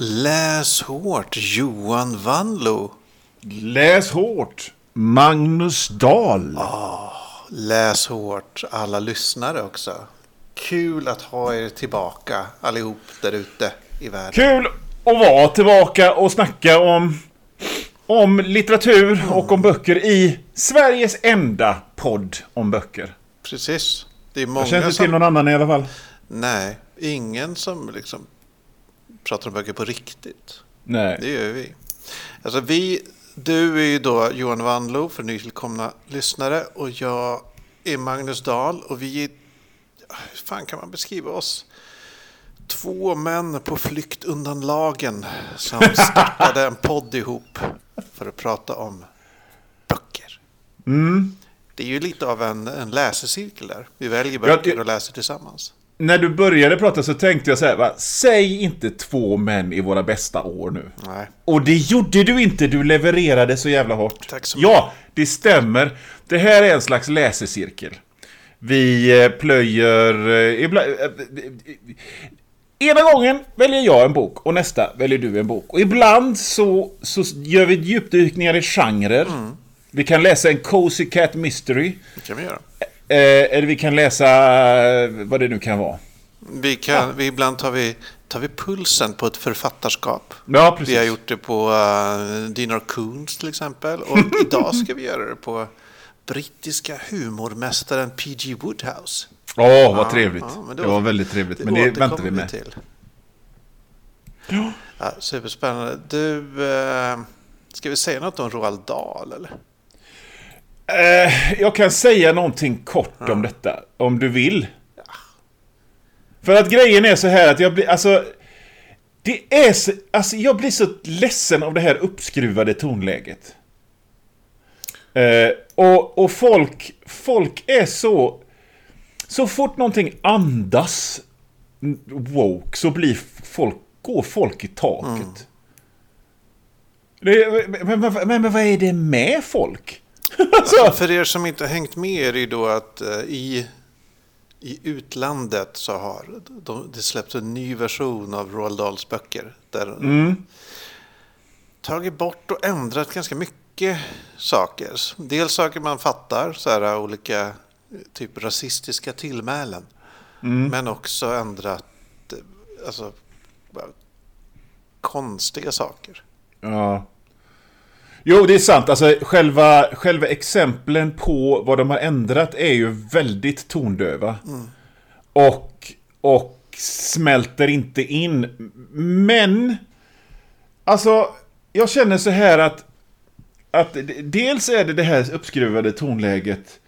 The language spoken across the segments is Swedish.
Läs hårt Johan Vanlo. Läs hårt Magnus Dahl. Läs hårt alla lyssnare också. Kul att ha er tillbaka allihop där ute i världen. Kul att vara tillbaka och snacka om, om litteratur och om böcker i Sveriges enda podd om böcker. Precis. Det är Jag många känner inte som... till någon annan i alla fall. Nej, ingen som liksom pratar om böcker på riktigt. Nej. Det gör vi. Alltså vi, du är ju då Johan Wanlo för nytillkomna lyssnare och jag är Magnus Dahl och vi är, hur fan kan man beskriva oss? Två män på flykt undan lagen som startade en podd ihop för att prata om böcker. Mm. Det är ju lite av en, en läsecirkel där. Vi väljer böcker och läser tillsammans. När du började prata så tänkte jag så här, va? säg inte två män i våra bästa år nu. Nej. Och det gjorde du inte, du levererade så jävla hårt. Tack så Ja, det stämmer. Det här är en slags läsecirkel. Vi eh, plöjer... eh, Ibland, eh, ena gången väljer jag en bok och nästa väljer du en bok. Och ibland så, så gör vi djupdykningar i genrer. Mm. Vi kan läsa en Cozy Cat Mystery. Det kan vi göra. Eh, eller vi kan läsa eh, vad det nu kan vara. Vi kan, vi, ibland tar vi, tar vi pulsen på ett författarskap. Ja, precis. Vi har gjort det på uh, Dinar Coons till exempel. Och idag ska vi göra det på brittiska humormästaren P.G. Woodhouse. Åh, vad trevligt. ja, men det, då- var väldigt trevligt. Men det väntar vi med. till. Ja, superspännande. Du, uh, ska vi säga något om Roald Dahl eller? Eh, jag kan säga någonting kort om detta, om du vill. För att grejen är så här att jag blir, alltså... Det är så, alltså jag blir så ledsen av det här uppskruvade tonläget. Eh, och, och folk, folk är så... Så fort någonting andas woke så blir folk, går folk i taket. Det, men, men, men, men vad är det med folk? Alltså, För er som inte har hängt med är det ju då att eh, i, i utlandet så har de, det släppts en ny version av Roald Dahls böcker. Där Mm. tagit bort och ändrat ganska mycket saker. Dels saker man fattar, så här olika eh, typ rasistiska tillmälen. Mm. Men också ändrat eh, alltså, konstiga saker. Ja. Jo, det är sant. Alltså, själva, själva exemplen på vad de har ändrat är ju väldigt tondöva. Och, och smälter inte in. Men, alltså, jag känner så här att, att dels är det det här uppskruvade tonläget.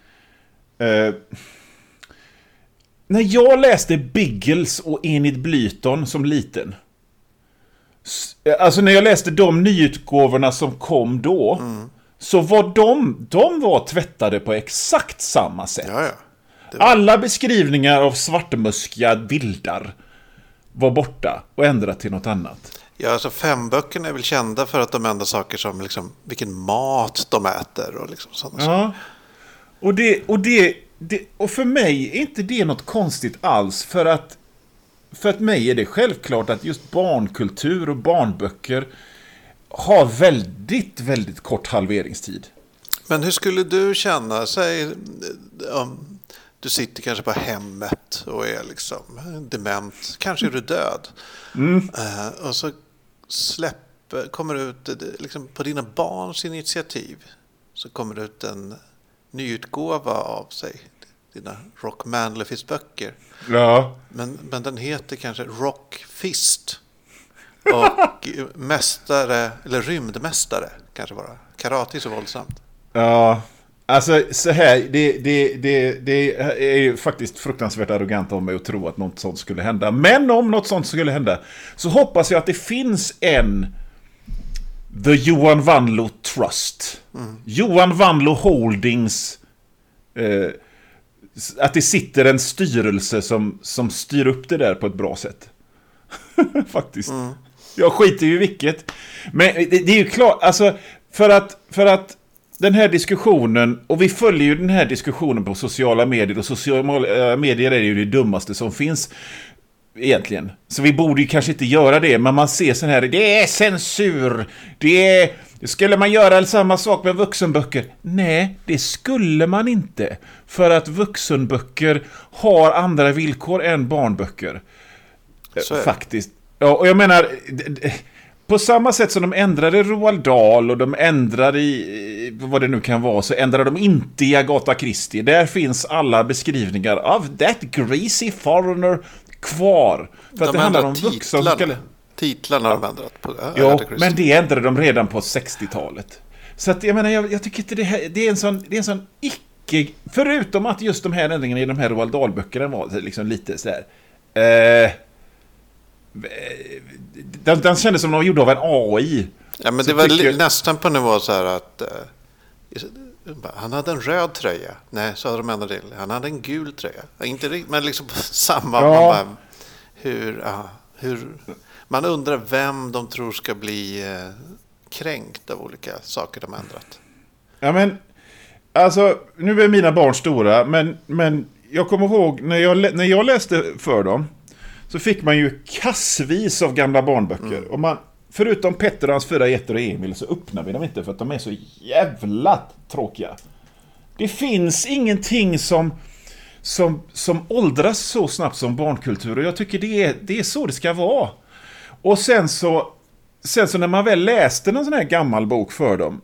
Eh, när jag läste Biggles och Enid Blyton som liten. Alltså när jag läste de nyutgåvorna som kom då. Så var de, de var tvättade på exakt samma sätt. Ja, ja. Det var, Alla beskrivningar av svartmuskiga vildar var borta och ändrat till något annat. ja, alltså femböckerna är väl kända för att de ändrar saker som liksom, vilken mat de äter och liksom sådana saker. Ja. Och, det, och, det, det, och för mig är inte det något konstigt alls. För att, för att mig är det självklart att just barnkultur och barnböcker har väldigt, väldigt kort halveringstid. Men hur skulle du känna, eh, om du sitter kanske på hemmet och är liksom dement, kanske är du död. Eh, och så släpper, kommer det ut, eh, liksom på dina barns initiativ, så kommer det ut en nyutgåva av sig, dina Rock Manlefist böcker. Ja. Men, men den heter kanske Rock Fist. Och mästare, eller rymdmästare kanske bara. Karate är så våldsamt. Ja, alltså så här, det, det, det, det är ju faktiskt fruktansvärt arrogant av mig att tro att något sånt skulle hända. Men om något sånt skulle hända så hoppas jag att det finns en The Johan Wanlo Trust. Johan Wanlo Holdings. Eh, att det sitter en styrelse som, som styr upp det där på ett bra sätt. Faktiskt. Jag skiter ju i vilket. Men det, det är ju klart, alltså för att, för att den här diskussionen, och vi följer ju den här diskussionen på sociala medier, och sociala medier är ju det dummaste som finns. Egentligen. Så vi borde ju kanske inte göra det, men man ser sån här, det är censur, det är... Skulle man göra samma sak med vuxenböcker? Nej, det skulle man inte. För att vuxenböcker har andra villkor än barnböcker. Det. Faktiskt. Ja, och jag menar... På samma sätt som de ändrade Roald Dahl och de ändrade i vad det nu kan vara så ändrade de inte i Agatha Christie. Där finns alla beskrivningar av that greasy foreigner kvar. För att De det handlar om vuxna som titlarna. Titlarna har de ändrat på. Ja, men det ändrade de redan på 60-talet. Så att jag menar, jag, jag tycker inte det här, det är en sån, det är en sån icke... Förutom att just de här ändringarna i de här Roald Dahl-böckerna var liksom lite sådär... Eh, den, den kändes som de var gjorda av en AI. Ja, men Så det var li- nästan på nivå så här att... eh, han hade en röd tröja. Nej, så hade de ändrat till. Han hade en gul tröja. Ja, Inte riktigt, men liksom samma. Ja. Bara, hur, ja, hur, man undrar vem de tror ska bli eh, kränkt av olika saker de ändrat. Ja, men... Alltså, nu är mina barn stora, men, men jag kommer ihåg när jag, när jag läste för dem så fick man ju kassvis av gamla barnböcker. Och man, förutom Petter och hans fyra getter och Emil så öppnar vi dem inte för att de är så jävla tråkiga. Det finns ingenting som, som, som åldras så snabbt som barnkultur och jag tycker det är, det är så det ska vara. Och sen så, sen så när man väl läste någon sån här gammal bok för dem,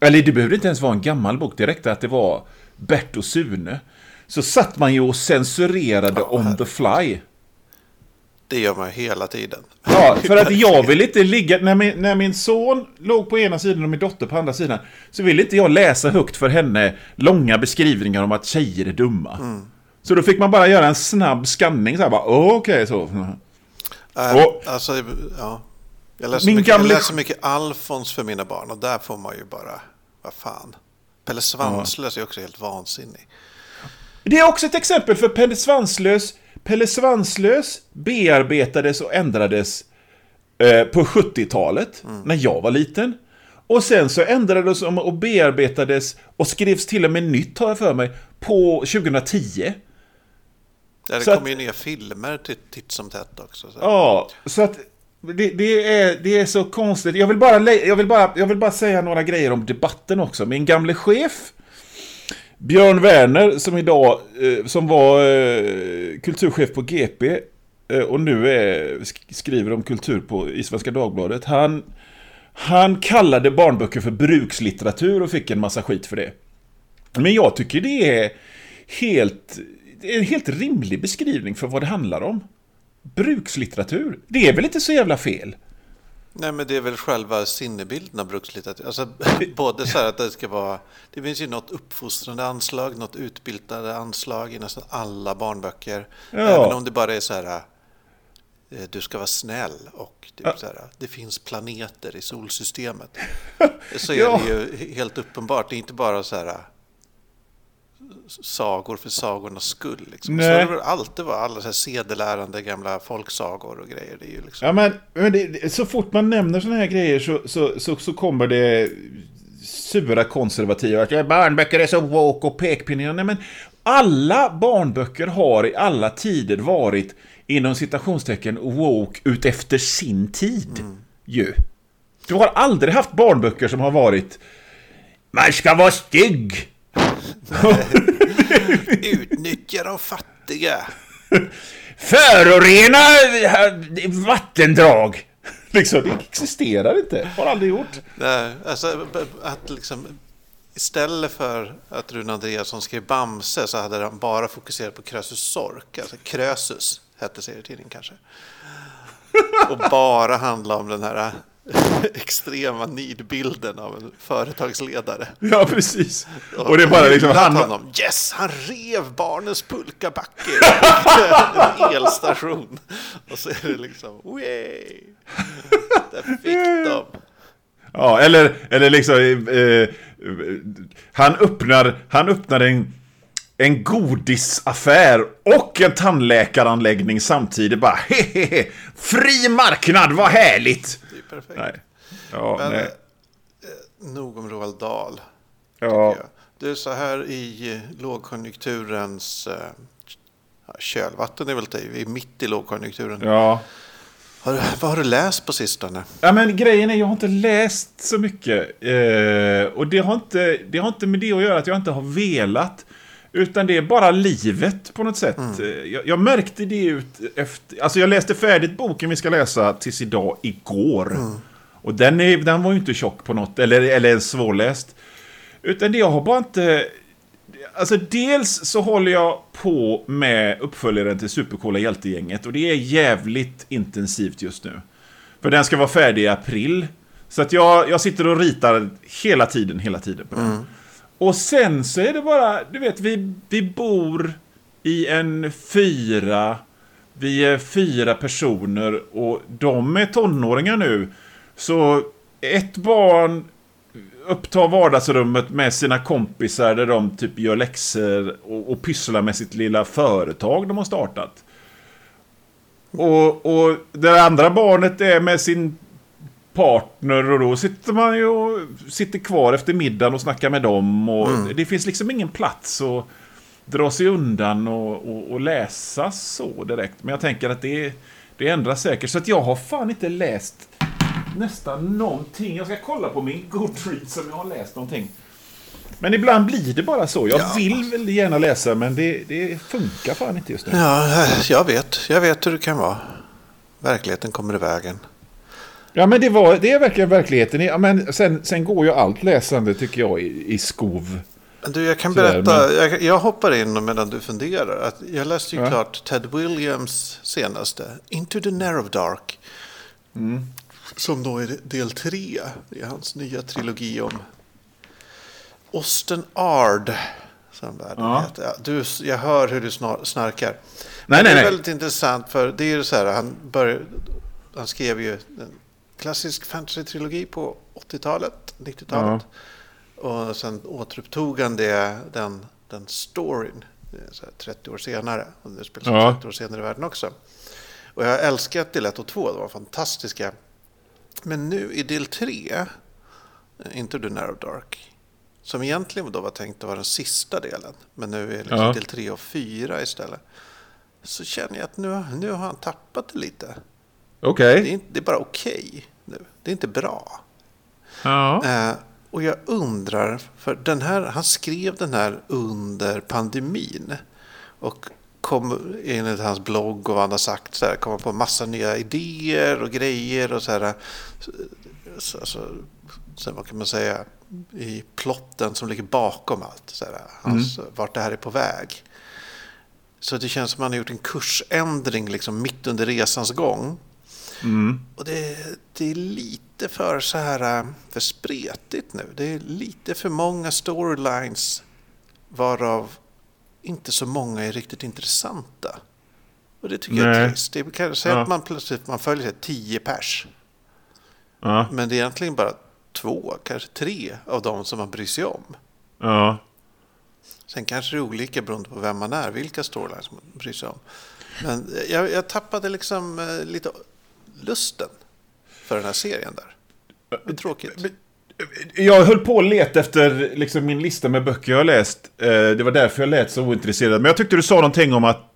eller det behövde inte ens vara en gammal bok, räckte att det var Bert och Sune, så satt man ju och censurerade on the fly. Det gör man hela tiden. Ja, för att jag vill inte ligga... När min, när min son låg på ena sidan och min dotter på andra sidan så ville inte jag läsa högt för henne långa beskrivningar om att tjejer är dumma. Så då fick man bara göra en snabb skanning så här bara, "Åh, okej så. Äh, Och- alltså, ja. Jag läser, mycket, gamle- jag läser mycket Alfons för mina barn och där får man ju bara, vad fan. Pelle Svanslös är också helt vansinnig. Det är också ett exempel för Pelle Svanslös. Pelle Svanslös bearbetades och ändrades eh, på 70-talet, när jag var liten. Och sen så ändrades de och bearbetades och skrevs till och med nytt, har jag för mig, på 2010. Ja, det Så att- kommer ju nya filmer titt som tätt också. Så. Ja, så att det, det, är, det är så konstigt. Jag vill, bara, jag, vill bara, jag vill bara säga några grejer om debatten också. Min gamle chef, Björn Werner, som idag eh, som var eh, kulturchef på GP eh, och nu är, sk- skriver om kultur på, i Svenska Dagbladet. Han, han kallade barnböcker för brukslitteratur och fick en massa skit för det. Men jag tycker det är helt, en helt rimlig beskrivning för vad det handlar om. Brukslitteratur, det är väl inte så jävla fel? Nej, men det är väl själva sinnebilden av brukslitteratur. Alltså, både så här att det ska vara... Det finns ju något uppfostrande anslag, något utbildande anslag i nästan alla barnböcker. Ja. Även om det bara är så här... eh, Du ska vara snäll och typ så här, det finns planeter i solsystemet. Så är Ja. det ju helt uppenbart. Det är inte bara så här sagor för sagornas skull. Liksom. Så Nej. har det väl alltid varit. Alla så här sedelärande gamla folksagor och grejer. Det är ju liksom... Ja, men, men det, så fort man nämner sådana här grejer så, så, så, så kommer det sura konservativa att "Ja, barnböcker är så woke och pekpinnar. Nej, men alla barnböcker har i alla tider varit inom citationstecken woke utefter sin tid. Ju. Du har aldrig haft barnböcker som har varit Man ska vara stygg! Utnyttja de fattiga. Förorena eh, vattendrag! Liksom, det existerar inte. Har aldrig gjort. Nej, alltså att liksom istället för att Rune Andreasson skrev Bamse så hade han bara fokuserat på Krösus Sork. Alltså Krösus hette serietidningen kanske. Och bara handla om den här extrema nidbilden av en företagsledare. Ja, precis. Och det är bara liksom han... honom. Yes, han rev barnens pulkabacke. en elstation. Och så är det liksom, way. Där fick de. Ja, eller, eller liksom... Eh, eh, han öppnar, han öppnar en, en godisaffär och en tandläkaranläggning samtidigt. Bara hehehe, fri marknad, vad härligt! Är perfekt. Nej. Ja, Men, nej. eh, nog om Roald Dahl. Ja. Du, så här i eh, lågkonjunkturens... eh, kölvatten är väl det, vi är mitt i lågkonjunkturen. Ja. Har, vad har du läst på sistone? Ja, men grejen är, jag har inte läst så mycket. Eh, och det har, inte, det har inte med det att göra att jag inte har velat. Utan det är bara livet på något sätt. Eh, Jag, jag märkte det ut efter... Alltså jag läste färdigt boken vi ska läsa tills idag, igår. Och den, är, den var ju inte tjock på något, eller, eller svårläst. Utan det jag har bara inte... Alltså dels så håller jag på med uppföljaren till Supercoola Hjältegänget och det är jävligt intensivt just nu. För den ska vara färdig i april. Så att jag, jag sitter och ritar hela tiden, hela tiden på den. Och sen så är det bara, du vet, vi, vi bor i en fyra, vi är fyra personer och de är tonåringar nu. Så ett barn upptar vardagsrummet med sina kompisar där de typ gör läxor och, och pysslar med sitt lilla företag de har startat. Och, och det andra barnet är med sin partner och då sitter man ju och sitter kvar efter middagen och snackar med dem. Och Det finns liksom ingen plats att dra sig undan och, och, och läsa så direkt. Men jag tänker att det, det ändras säkert. Så att jag har fan inte läst nästan någonting. Jag ska kolla på min Goodreads om jag har läst någonting. Men ibland blir det bara så. Jag Ja. vill väl gärna läsa men det, det funkar fan inte just nu. Ja, jag vet. Jag vet hur det kan vara. Verkligheten kommer i vägen. Ja men det, var, det är verkligen verkligheten. Ja, men sen, sen går ju allt läsande tycker jag i, i skov. Men du, jag kan Sådär, berätta. Jag, jag hoppar in medan du funderar. Att jag läste ju Ja. klart Ted Williams senaste. Into the Narrow Dark. Mm. Som då är del tre i hans nya trilogi om Osten Ard. Som Ja. heter. Du, jag hör hur du snar, snarkar. Nej, Men det nej, är nej. väldigt intressant för det är ju så här. Han, började, han skrev ju klassisk fantasy-trilogi på 80-talet, 90-talet. Och sen återupptog han det, den, den storyn eh, så här 30 år senare. Och det spelas Ja. 30 år senare i världen också. Och jag har älskat del 1 och 2, de var fantastiska. Men nu i del 3, eh, Into the Narrow Dark, som egentligen då var tänkt att vara den sista delen, men nu är det liksom Ja. del 3 och 4 istället. Så känner jag att nu, nu har han tappat det lite. Okej. Det är, inte, det är bara okej nu. Det är inte bra. Ja. Eh, och jag undrar, för den här, han skrev den här under pandemin. Och kom enligt hans blogg och vad han har sagt så här, komma på massa nya idéer och grejer och så här. Så, så, så vad kan man säga? I plotten som ligger bakom allt. Så här, hans, Vart det här är på väg. Så det känns som att han har gjort en kursändring liksom mitt under resans gång. Mm. Och det, det är lite för så här äh, för spretigt nu. Det är lite för många storylines varav inte så många är riktigt intressanta. Och det tycker jag är Nej. trist. Det kan säga Ja. att man plötsligt man följer tio pers. Ja. Men det är egentligen bara två, kanske tre av dem som man bryr sig om. Ja. Sen kanske det är olika beroende på vem man är, vilka storylines man bryr sig om. Men jag, jag tappade liksom eh, lite lusten för den här serien där. Det är tråkigt. Jag höll på att leta efter liksom, min lista med böcker jag har läst. Eh, det var därför jag lät så ointresserad. Men jag tyckte du sa någonting om att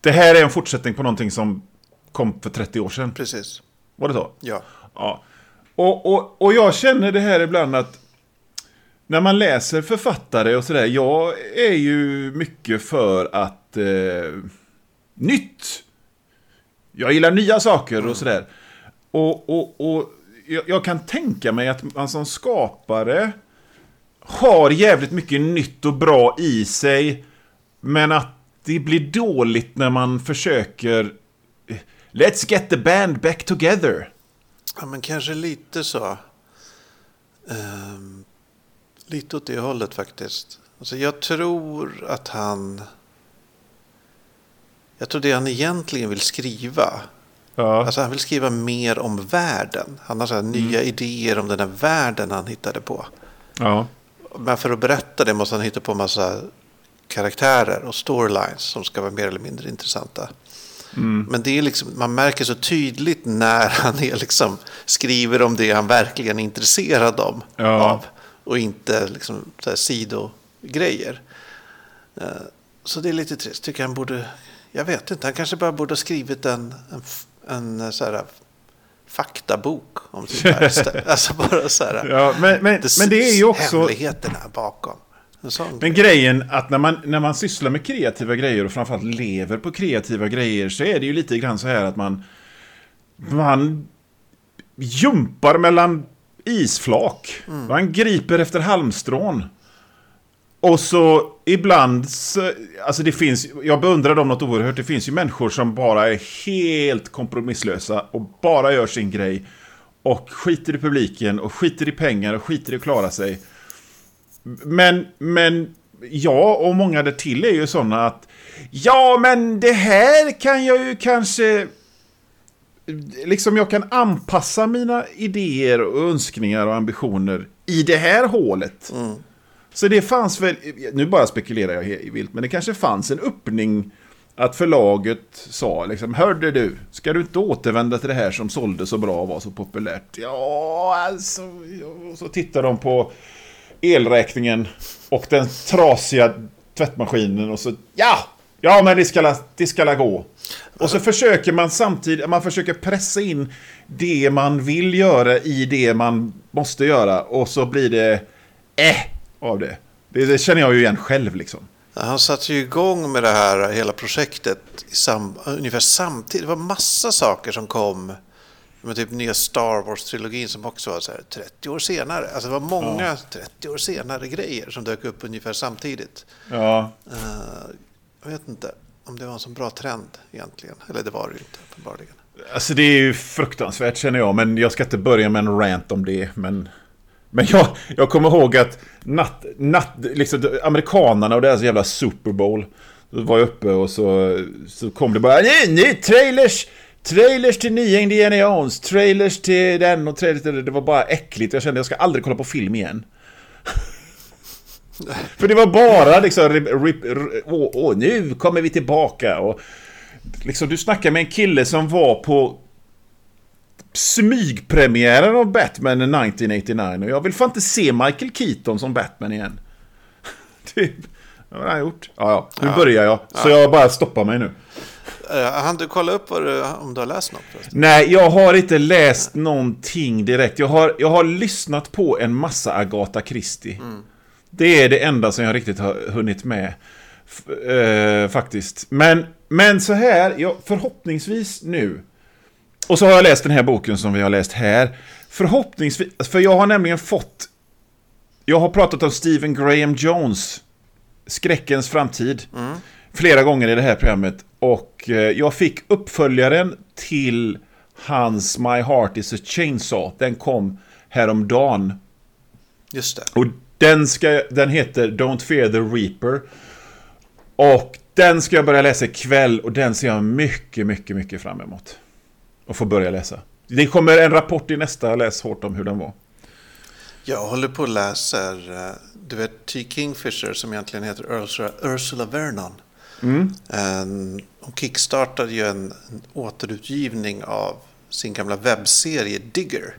det här är en fortsättning på någonting som kom för 30 år sedan. Precis. Var det så? Ja. Ja. Och, och, och jag känner det här ibland att när man läser författare och sådär, jag är ju mycket för att eh, nytt. Jag gillar nya saker och sådär. Och, och, och jag, jag kan tänka mig att man som skapare har jävligt mycket nytt och bra i sig. Men att det blir dåligt när man försöker Let's get the band back together. ja, men kanske lite så. Um, lite åt det hållet faktiskt. Alltså jag tror att han... Jag tror det han egentligen vill skriva. Ja. Alltså han vill skriva mer om världen. Han har så här nya idéer om den här världen han hittade på. ja. Men för att berätta det måste han hitta på massa karaktärer och storylines som ska vara mer eller mindre intressanta. Men det är liksom, man märker så tydligt när han är liksom, skriver om det han verkligen är intresserad om, Ja. av. Och inte liksom, så här sidogrejer. Eh, Så det är lite trist. Tycker han borde Jag vet inte, han kanske bara borde ha skrivit en, en, en eh, så här, faktabok om sitt värsta. alltså bara så här. Ja, men, men, men det är ju också... Hemligheterna bakom. Men grej. grejen att när man, när man sysslar med kreativa grejer och framförallt lever på kreativa grejer så är det ju lite grann så här att man... Man jumpar mellan isflak. Mm. Man griper efter halmstrån. Och så ibland, så, alltså det finns, jag beundrar dem något oerhört. Det finns ju människor som bara är helt kompromisslösa och bara gör sin grej. Och skiter i publiken och skiter i pengar och skiter i att klara sig. Men, men jag och många där till är ju sådana att Ja, men det här kan jag ju kanske... Liksom jag kan anpassa mina idéer och önskningar och ambitioner i det här hålet. Mm. Så det fanns väl, nu bara spekulerar jag vilt, men det kanske fanns en öppning att förlaget sa liksom, hörde du, ska du inte återvända till det här som sålde så bra och var så populärt? Ja, alltså, och så tittar de på elräkningen och den trasiga tvättmaskinen och så, ja, ja men det ska, det ska gå. Och så försöker man samtidigt, man försöker pressa in det man vill göra i det man måste göra och så blir det, eh, av det. Det, det känner jag ju igen själv liksom. Han satte ju igång med det här hela projektet sam, ungefär samtidigt. Det var massa saker som kom. Med typ nya Star Wars-trilogin som också var så här 30 år senare. Alltså det var många ja. 30 år senare grejer som dök upp ungefär samtidigt. Ja. Uh, jag vet inte om det var en så bra trend egentligen. Eller det var det ju inte uppenbarligen. Alltså det är ju fruktansvärt känner jag. Men jag ska inte börja med en rant om det. Men men jag, jag kommer ihåg att natt, natt, liksom, amerikanerna och deras jävla Super Bowl. Då var jag uppe och så, så kom det bara nej, nej, trailers! Trailers till nya Indiana Jones, trailers till den och trailers till det. Det var bara äckligt. Jag kände att jag ska aldrig kolla på film igen. För det var bara liksom, rip, rip, åh, åh, nu kommer vi tillbaka. Och liksom, du snackar med en kille som var på smygpremiären av Batman 1989 och jag vill fan inte se Michael Keaton som Batman igen. typ. Vad har han gjort? Ja, ja. Nu ja. börjar jag. Så ja. jag bara stoppar mig nu. Uh, han du kolla upp du, om du har läst något? Nej, jag har inte läst någonting direkt. Jag har, jag har lyssnat på en massa Agatha Christie. Mm. Det är det enda som jag riktigt har hunnit med. Uh, faktiskt. Men, men så här, jag, förhoppningsvis nu och så har jag läst den här boken som vi har läst här. Förhoppningsvis, för jag har nämligen fått... Jag har pratat om Stephen Graham Jones, Skräckens framtid, mm. flera gånger i det här programmet. Och eh, jag fick uppföljaren till hans My Heart is a Chainsaw. Den kom häromdagen. Just det. Och den, ska, den heter Don't Fear the Reaper. Och den ska jag börja läsa ikväll och den ser jag mycket, mycket, mycket fram emot och få börja läsa. Det kommer en rapport i nästa läs hårt om hur den var. Jag håller på och läser, eh, du vet T. Kingfisher som egentligen heter Ursula, Ursula Vernon. Mm. Hon kickstartade ju en, en återutgivning av sin gamla webbserie Digger.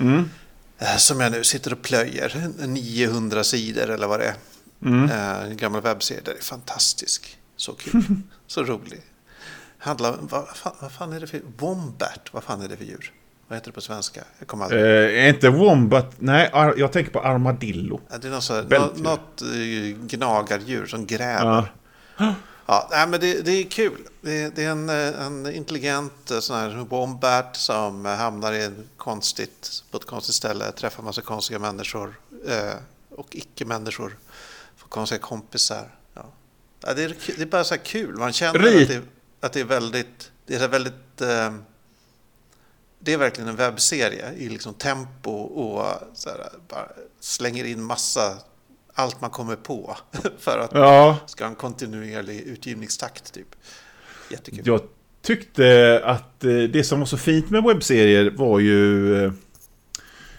Mm. Eh, som jag nu sitter och plöjer. 900 sidor eller vad det är. Mm. Eh, en gammal webbserie. Den är fantastisk. Så kul. så rolig handlar vad fan, vad fan är det för Wombat? Vad fan är det för djur? Vad heter det på svenska? Jag kommer aldrig... Eh, inte Wombat. Nej, jag tänker på armadillo. Det är något, så, något, något eh, gnagardjur som gräver. Ja. Ja, nej, men det, det är kul. Det, det, är en, eh, en intelligent eh, sån här wombat som hamnar i en konstigt, på ett konstigt ställe, träffar massa konstiga människor eh, och icke-människor. Får konstiga kompisar. Ja. Ja, det, är, det är bara så här kul. Man känner Rit. att det, att det är väldigt, det är väldigt, eh, det är verkligen en webbserie i liksom tempo och så här, slänger in massa, allt man kommer på för att ja. ska ha en kontinuerlig utgivningstakt typ. Jättekul. Jag tyckte att eh, det som var så fint med webbserier var ju eh,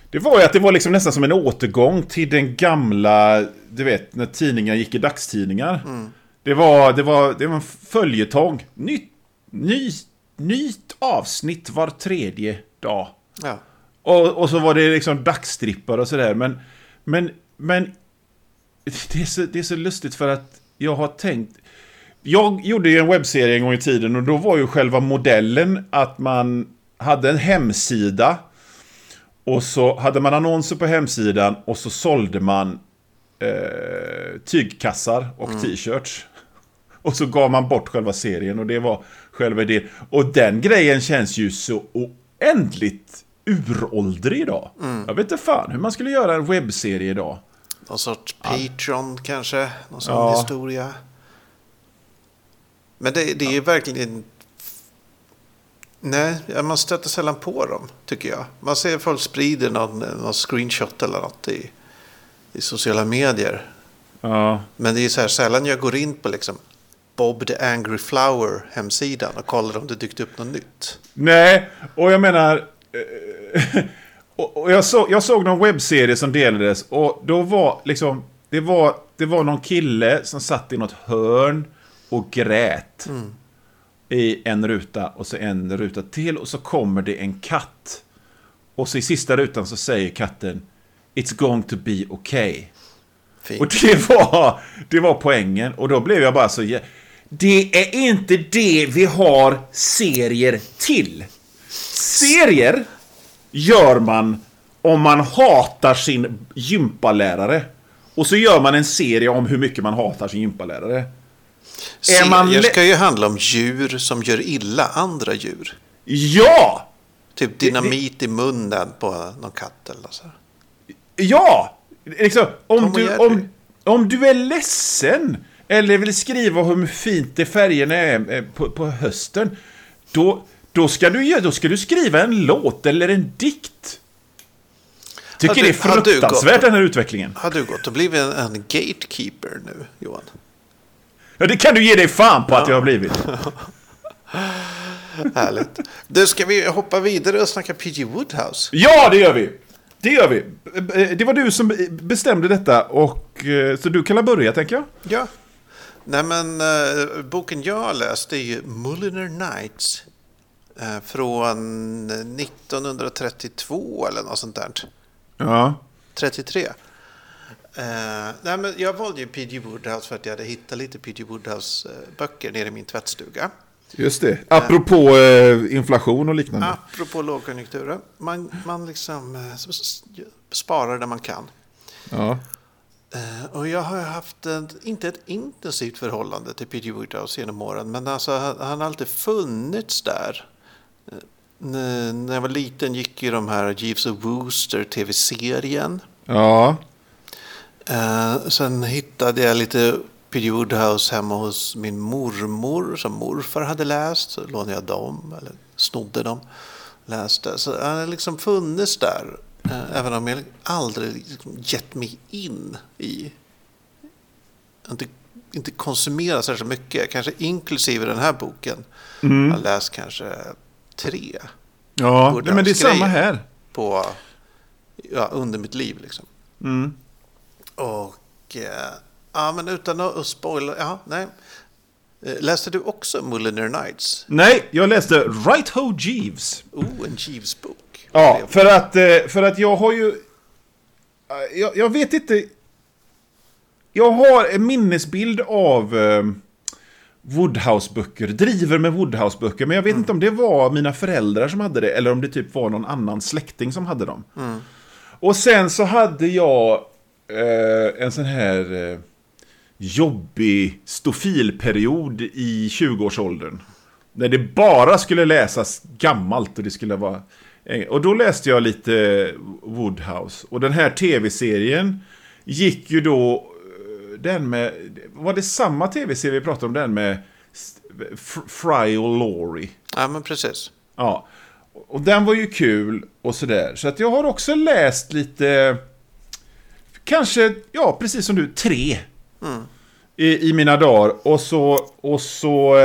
det var ju att det var liksom nästan som en återgång till den gamla, du vet, när tidningar gick i dagstidningar. Mm. Det var, det var, det var en följetong. Nytt, ny, nytt avsnitt var tredje dag. Ja. Och, och så var det liksom dagstrippar och sådär. Men, men, men det, är så, det är så lustigt för att jag har tänkt... Jag gjorde ju en webbserie en gång i tiden och då var ju själva modellen att man hade en hemsida och så hade man annonser på hemsidan och så sålde man eh, tygkassar och mm. t-shirts. Och så gav man bort själva serien och det var själva idén. Och den grejen känns ju så oändligt uråldrig idag. Mm. Jag vet inte fan hur man skulle göra en webbserie idag. Någon sorts Patreon ja. kanske? Någon sån ja. historia? Men det, det är ja. verkligen... Nej, man stöter sällan på dem, tycker jag. Man ser folk sprider någon, någon screenshot eller något i, i sociala medier. Ja. Men det är så här sällan jag går in på liksom Bob the Angry Flower hemsidan och kollar om det dykt upp något nytt. Nej, och jag menar... Eh, och jag, så, jag såg någon webbserie som delades och då var liksom... Det var, det var någon kille som satt i något hörn och grät. Mm. I en ruta och så en ruta till och så kommer det en katt. Och så i sista rutan så säger katten It's going to be okay. Fint. Och det var, det var poängen. Och då blev jag bara så... Det är inte det vi har serier till. Serier gör man om man hatar sin gympalärare. Och så gör man en serie om hur mycket man hatar sin gympalärare. Serier ska ju handla om djur som gör illa andra djur. Ja! Typ dynamit i munnen på någon katt eller så. Ja! Liksom, om, du, om, om du är ledsen eller vill skriva hur fint det färgerna är eh, på, på hösten. Då, då, ska du, då ska du skriva en låt eller en dikt. Tycker du, det är fruktansvärt den här utvecklingen. Har du gått och blivit en, en gatekeeper nu, Johan? Ja, det kan du ge dig fan på ja. att jag har blivit. Härligt. Du, ska vi hoppa vidare och snacka PG Woodhouse? Ja, det gör vi. Det gör vi. Det var du som bestämde detta och eh, så du kan börja tänker jag. Ja. Nej men uh, boken jag har läst är ju Mulliner Nights. Uh, från 1932 eller något sånt där. Ja. 33. Uh, nej, men jag valde ju P.G. Woodhouse för att jag hade hittat lite P.G. Woodhouse-böcker nere i min tvättstuga. Just det. Apropå uh, inflation och liknande. Apropå lågkonjunkturen. Man, man liksom sparar där man kan. Ja. Eh, och jag har haft en, inte ett intensivt förhållande till P.G. Woodhouse genom åren, men alltså, han, han har alltid funnits där. Eh, när jag var liten gick ju de här Jeeves of Wooster tv-serien. Ja. Uh, sen hittade jag lite P.G. Woodhouse hemma hos min mormor som morfar hade läst. Så lånade jag dem, eller snodde dem, läste. Så han har liksom funnits där. Eh, även om jag aldrig liksom gett mig in i... Inte, inte konsumerat särskilt mycket. Kanske inklusive den här boken. Mm. Jag har läst kanske tre. Ja, men det är samma här. På, ja, under mitt liv liksom. Mm. Och... Eh, ja, men utan att spoila... Ja, nej. Eh, läste du också Mulliner Nights? Nej, jag läste Right Ho Jeeves. Oh, en Jeeves-bok. Ja, för att, eh, för att jag har ju... Eh, jag, jag vet inte... Jag har en minnesbild av eh, Woodhouse-böcker, driver med Woodhouse-böcker, men jag vet mm. inte om det var mina föräldrar som hade det, eller om det typ var någon annan släkting som hade dem. Mm. Och sen så hade jag eh, en sån här eh, jobbig stofilperiod i 20-årsåldern. När det bara skulle läsas gammalt och det skulle vara och då läste jag lite Woodhouse. Och den här tv-serien gick ju då... Eh, den med... Var det samma tv-serie vi pratade om? Den med Fry och Laurie? Ja, men precis. Ja. Och den var ju kul och sådär. Så att jag har också läst lite... Kanske, ja, precis som du, tre. Mm. I, I, mina dagar. Och så... Och så...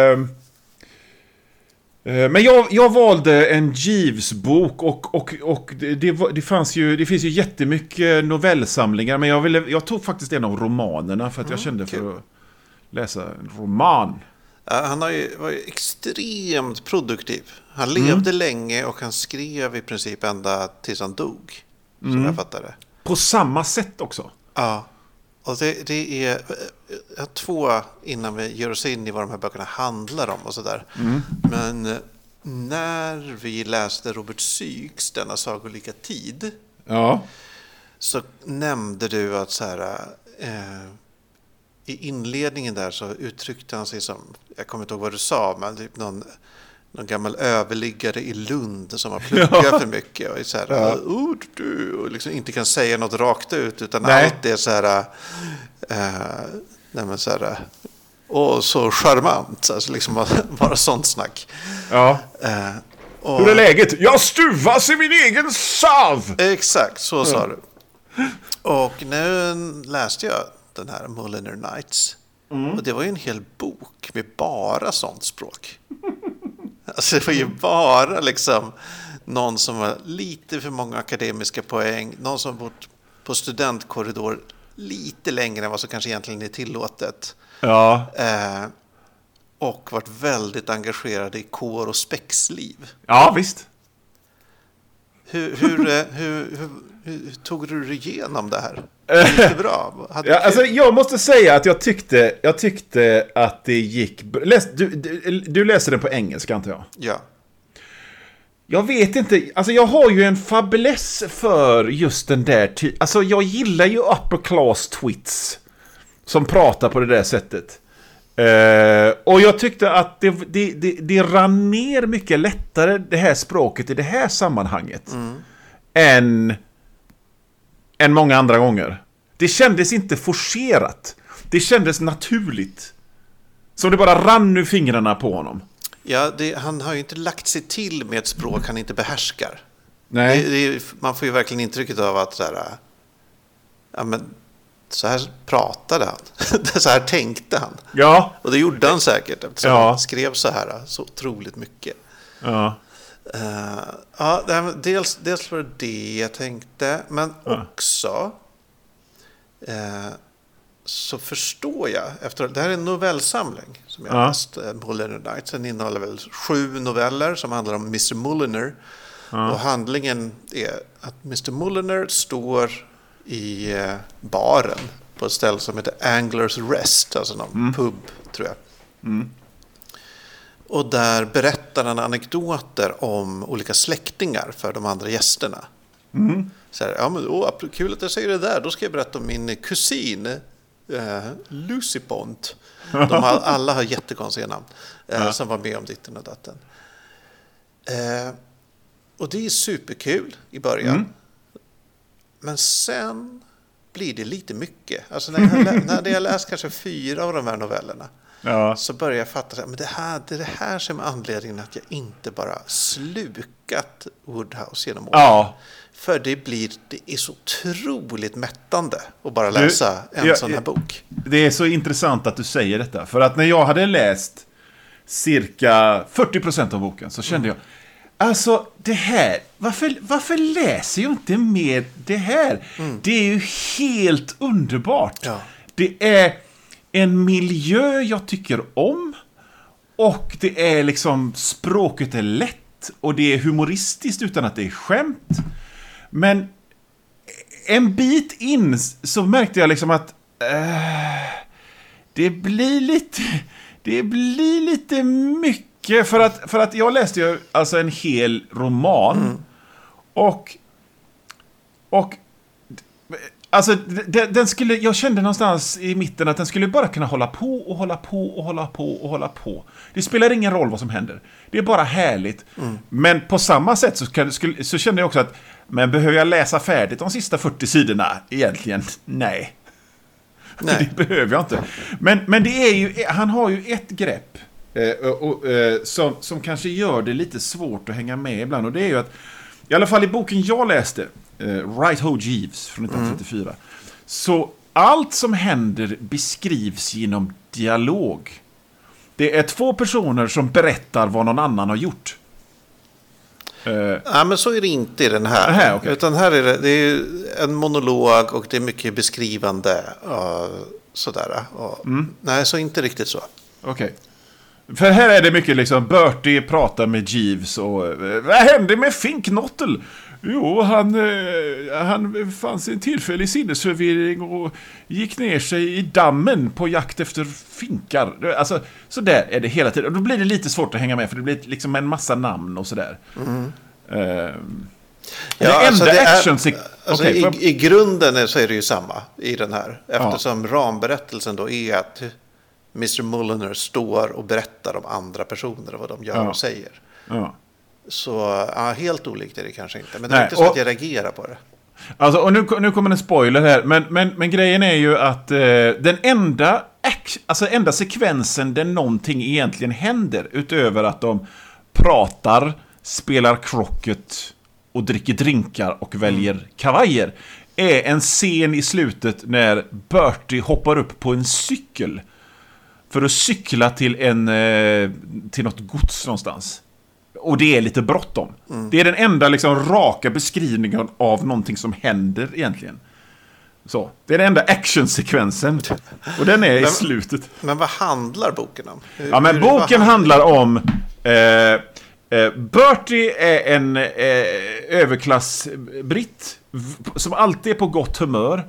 Eh, men jag, jag valde en Jeeves-bok och, och, och det, det, fanns ju, det finns ju jättemycket novellsamlingar men jag, ville, jag tog faktiskt en av romanerna för att jag mm, kände för att läsa en roman. Han har ju, var ju extremt produktiv. Han mm. levde länge och han skrev i princip ända tills han dog. Som mm. jag fattade. På samma sätt också? Ja. Och det, det är jag har två innan vi ger oss in i vad de här böckerna handlar om och sådär. Men eh, när vi läste Robert Sykes Denna sagolika tid Ja. så nämnde du att så här, eh, i inledningen där så uttryckte han sig som, jag kommer inte ihåg vad du sa, men typ någon, någon gammal överliggare i Lund som har pluggat för mycket och är så här, Ja. oh, du, och liksom inte kan säga något rakt ut utan Nej. allt är så här, eh, men så här, åh så charmant, alltså liksom bara, sånt snack. ja. Eh, och, Hur är läget? Jag stuvas i min egen sav! Exakt, så sa du. Och nu läste jag den här Mulliner Nights. Och det var ju en hel bok med bara sånt språk. Alltså det var ju bara liksom någon som har lite för många akademiska poäng, någon som bott på studentkorridor lite längre än vad som kanske egentligen är tillåtet. Ja. Eh, och varit väldigt engagerad i kår och spexliv. Ja, visst. Hur, hur, eh, hur, hur, hur tog du dig igenom det här? Det bra? Hade Ja, alltså, jag måste säga att jag tyckte, jag tyckte att det gick... Läs, du, du, du läser den på engelska, antar jag? ja. Jag vet inte, alltså jag har ju en fäbless för just den där ty- Alltså jag gillar ju upper class twits. Som pratar på det där sättet. Eh, och jag tyckte att det, det, det, det rann ner mycket lättare det här språket i det här sammanhanget. Än, än många andra gånger. Det kändes inte forcerat. Det kändes naturligt. Som det bara rann ur fingrarna på honom. ja det, han har ju inte lagt sig till med ett språk han inte behärskar. Nej. Det, det, man får ju verkligen intrycket av att så här, ja, men, så här pratade han. så här tänkte han. Ja. Och det gjorde han säkert eftersom Ja. han skrev så här så otroligt mycket. Ja. Eh, ja, dels, dels var det det jag tänkte, men Ja. också eh, så förstår jag, efter, det här är en novellsamling som jag Ja. läst, eh, Mulliner Nights. Den innehåller väl sju noveller som handlar om Mr Mulliner. Och handlingen är att Mr Mulliner står i eh, baren på ett ställe som heter Anglers Rest, alltså någon pub tror jag. Och där berättar han anekdoter om olika släktingar för de andra gästerna. Så här, ja men åh, kul att jag säger det där, då ska jag berätta om min kusin eh, Lucy Pont. De har, alla har jättekonstiga namn eh, som var med om ditten och datten. Eh, och det är superkul i början. Men sen blir det lite mycket. Alltså när jag, lä- när jag läst kanske fyra av de här novellerna Ja. så börjar jag fatta att det, här, det är det här som är anledningen att jag inte bara slukat Woodhouse genom åren. Ja. För det blir, det är så otroligt mättande att bara läsa en ja, sån här bok. Det är så intressant att du säger detta. För att när jag hade läst cirka 40% av boken så kände jag Alltså det här, varför, varför läser jag inte mer det här? Det är ju helt underbart. Ja. Det är en miljö jag tycker om. Och det är liksom, språket är lätt. Och det är humoristiskt utan att det är skämt. Men en bit in så märkte jag liksom att eh, det blir lite det blir lite mycket för att, för att jag läste ju alltså en hel roman och och Alltså, den, den skulle, jag kände någonstans i mitten att den skulle bara kunna hålla på och hålla på och hålla på och hålla på. Det spelar ingen roll vad som händer. Det är bara härligt. Men på samma sätt så, kan, så kände jag också att, men behöver jag läsa färdigt de sista 40 sidorna egentligen? Nej. Nej. Det behöver jag inte. Men, men det är ju, han har ju ett grepp eh, och, och, eh, som, som kanske gör det lite svårt att hänga med ibland. Och det är ju att, i alla fall i boken jag läste, eh, Right Ho Jeeves från 1934, så allt som händer beskrivs genom dialog. Det är två personer som berättar vad någon annan har gjort. Eh, Ja, men så är det inte i den här. Nähä, okej. Utan här är det, det är en monolog och det är mycket beskrivande. Och sådär. Och, Mm. Nej, så inte riktigt så. Okej. För här är det mycket liksom, Bertie pratar med Jeeves och eh, vad hände med Finknottel? Jo, han, eh, han fanns i en tillfällig sinnesförvirring och gick ner sig i dammen på jakt efter finkar. Alltså, så där är det hela tiden. Och då blir det lite svårt att hänga med, för det blir liksom en massa namn och sådär. Mm. Ja, det alltså enda det action... Är, alltså okay, i, I grunden så är det ju samma i den här. Eftersom ja. ramberättelsen då är att Mr. Mulliner står och berättar om andra personer och vad de gör ja. och säger. Ja. Så ja, helt olikt är det kanske inte. Men det är inte så och, att jag reagerar på det. Alltså, och nu, nu kommer en spoiler här. Men, men, men grejen är ju att eh, den enda, alltså enda sekvensen där någonting egentligen händer, utöver att de pratar, spelar krocket och dricker drinkar och väljer mm. kavajer, är en scen i slutet när Bertie hoppar upp på en cykel för att cykla till, en, eh, till något gods någonstans. Och det är lite bråttom. Mm. Det är den enda liksom, raka beskrivningen av någonting som händer egentligen. Så, det är den enda actionsekvensen. Och den är i slutet. Men vad handlar boken om? Hur, ja, men boken handlar om... Eh, eh, Bertie är en eh, överklassbritt som alltid är på gott humör.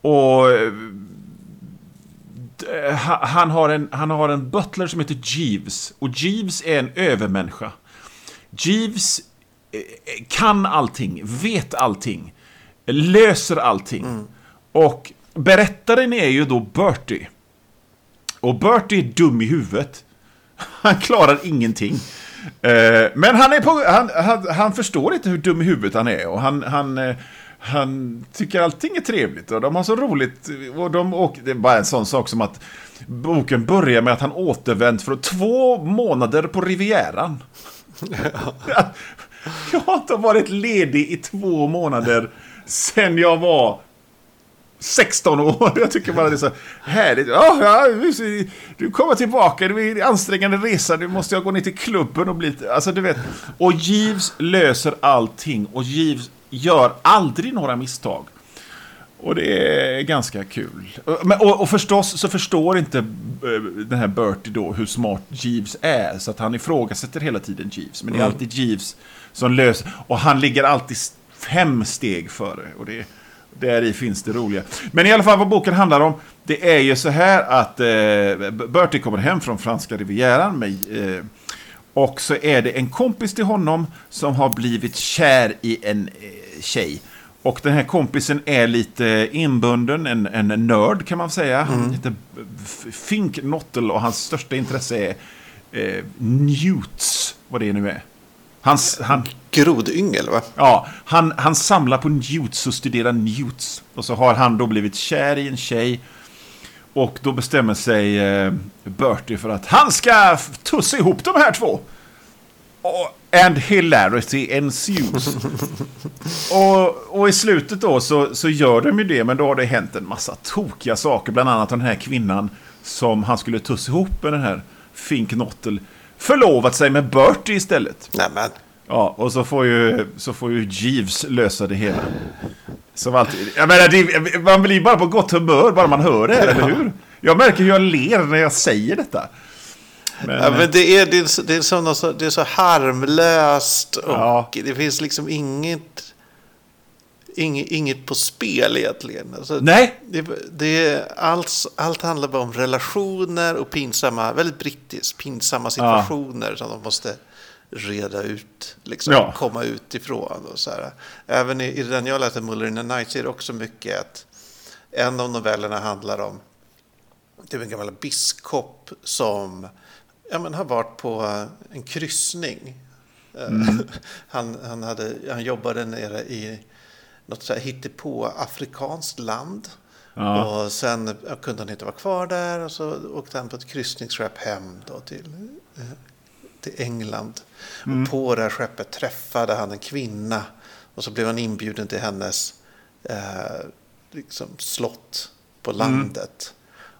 Och eh, han har, en, han har en butler som heter Jeeves. Och Jeeves är en övermänniska. Jeeves eh, eh, kan allting, vet allting, löser allting. Mm. Och berättaren är ju då Bertie. Och Bertie är dum i huvudet. Han klarar ingenting. Eh, men han, är på, han, han, han, förstår inte hur dum i huvudet han är. Och han, han, han tycker allting är trevligt. Och de har så roligt. Och de åker, det är bara en sån sak som att boken börjar med att han återvänt från två månader på Rivieran. jag har inte varit ledig i två månader sen jag var 16 år. Jag tycker bara det är så härligt. Oh, ja, du kommer tillbaka, det är en ansträngande resa, nu måste jag gå ner till klubben och bli... Alltså, du vet. Och Jeeves löser allting och Jeeves gör aldrig några misstag. Och det är ganska kul. Men, och, och, förstås så förstår inte eh, den här Bertie då hur smart Jeeves är. Så att han ifrågasätter hela tiden Jeeves. Men det är mm. alltid Jeeves som löser. Och han ligger alltid fem steg före. Och det, där i finns det roliga. Men i alla fall vad boken handlar om. Det är ju så här att eh, Bertie kommer hem från franska rivieran. Med, eh, och så är det en kompis till honom som har blivit kär i en eh, tjej. Och den här kompisen är lite inbunden, en, en nörd kan man säga. Han mm. heter Fink Nottel och hans största intresse är eh, newts, vad det nu är. Hans, han, Grodyngel va? Ja, han, han samlar på newts och studerar newts. Och så har han då blivit kär i en tjej. Och då bestämmer sig eh, Bertie för att han ska tussa ihop de här två. Och And hilarity ensues. och, och i slutet då så, så gör de ju det, men då har det hänt en massa tokiga saker. Bland annat den här kvinnan som han skulle tussa ihop med den här Fink Nottel förlovat sig med Bertie istället. Nämen. Ja, och så får ju, så får ju Jeeves lösa det hela. Som alltid. Jag menar, det, man blir bara på gott humör bara man hör det, eller hur? Jag märker hur jag ler när jag säger detta. Men, ja, men det, är, det, är, det, är så, det är så harmlöst och ja. det finns liksom inget, inget, inget på spel egentligen. Alltså, Nej. Det, det allt, allt handlar bara om relationer och pinsamma, väldigt brittiskt, pinsamma situationer ja. som de måste reda ut, liksom, ja. komma ut ifrån. Och så här. Även i, i den jag läste, Muller in the Night, är det också mycket att en av novellerna handlar om det är en gammal biskop som ja, men har varit på en kryssning. Mm. Han, han, hade, han jobbade nere i något så här hittepå afrikanskt land. Ja. Och sen kunde han inte vara kvar där och så åkte han på ett kryssningsskepp hem då till, eh, till England. Mm. Och på det här skeppet träffade han en kvinna och så blev han inbjuden till hennes eh, liksom slott på mm.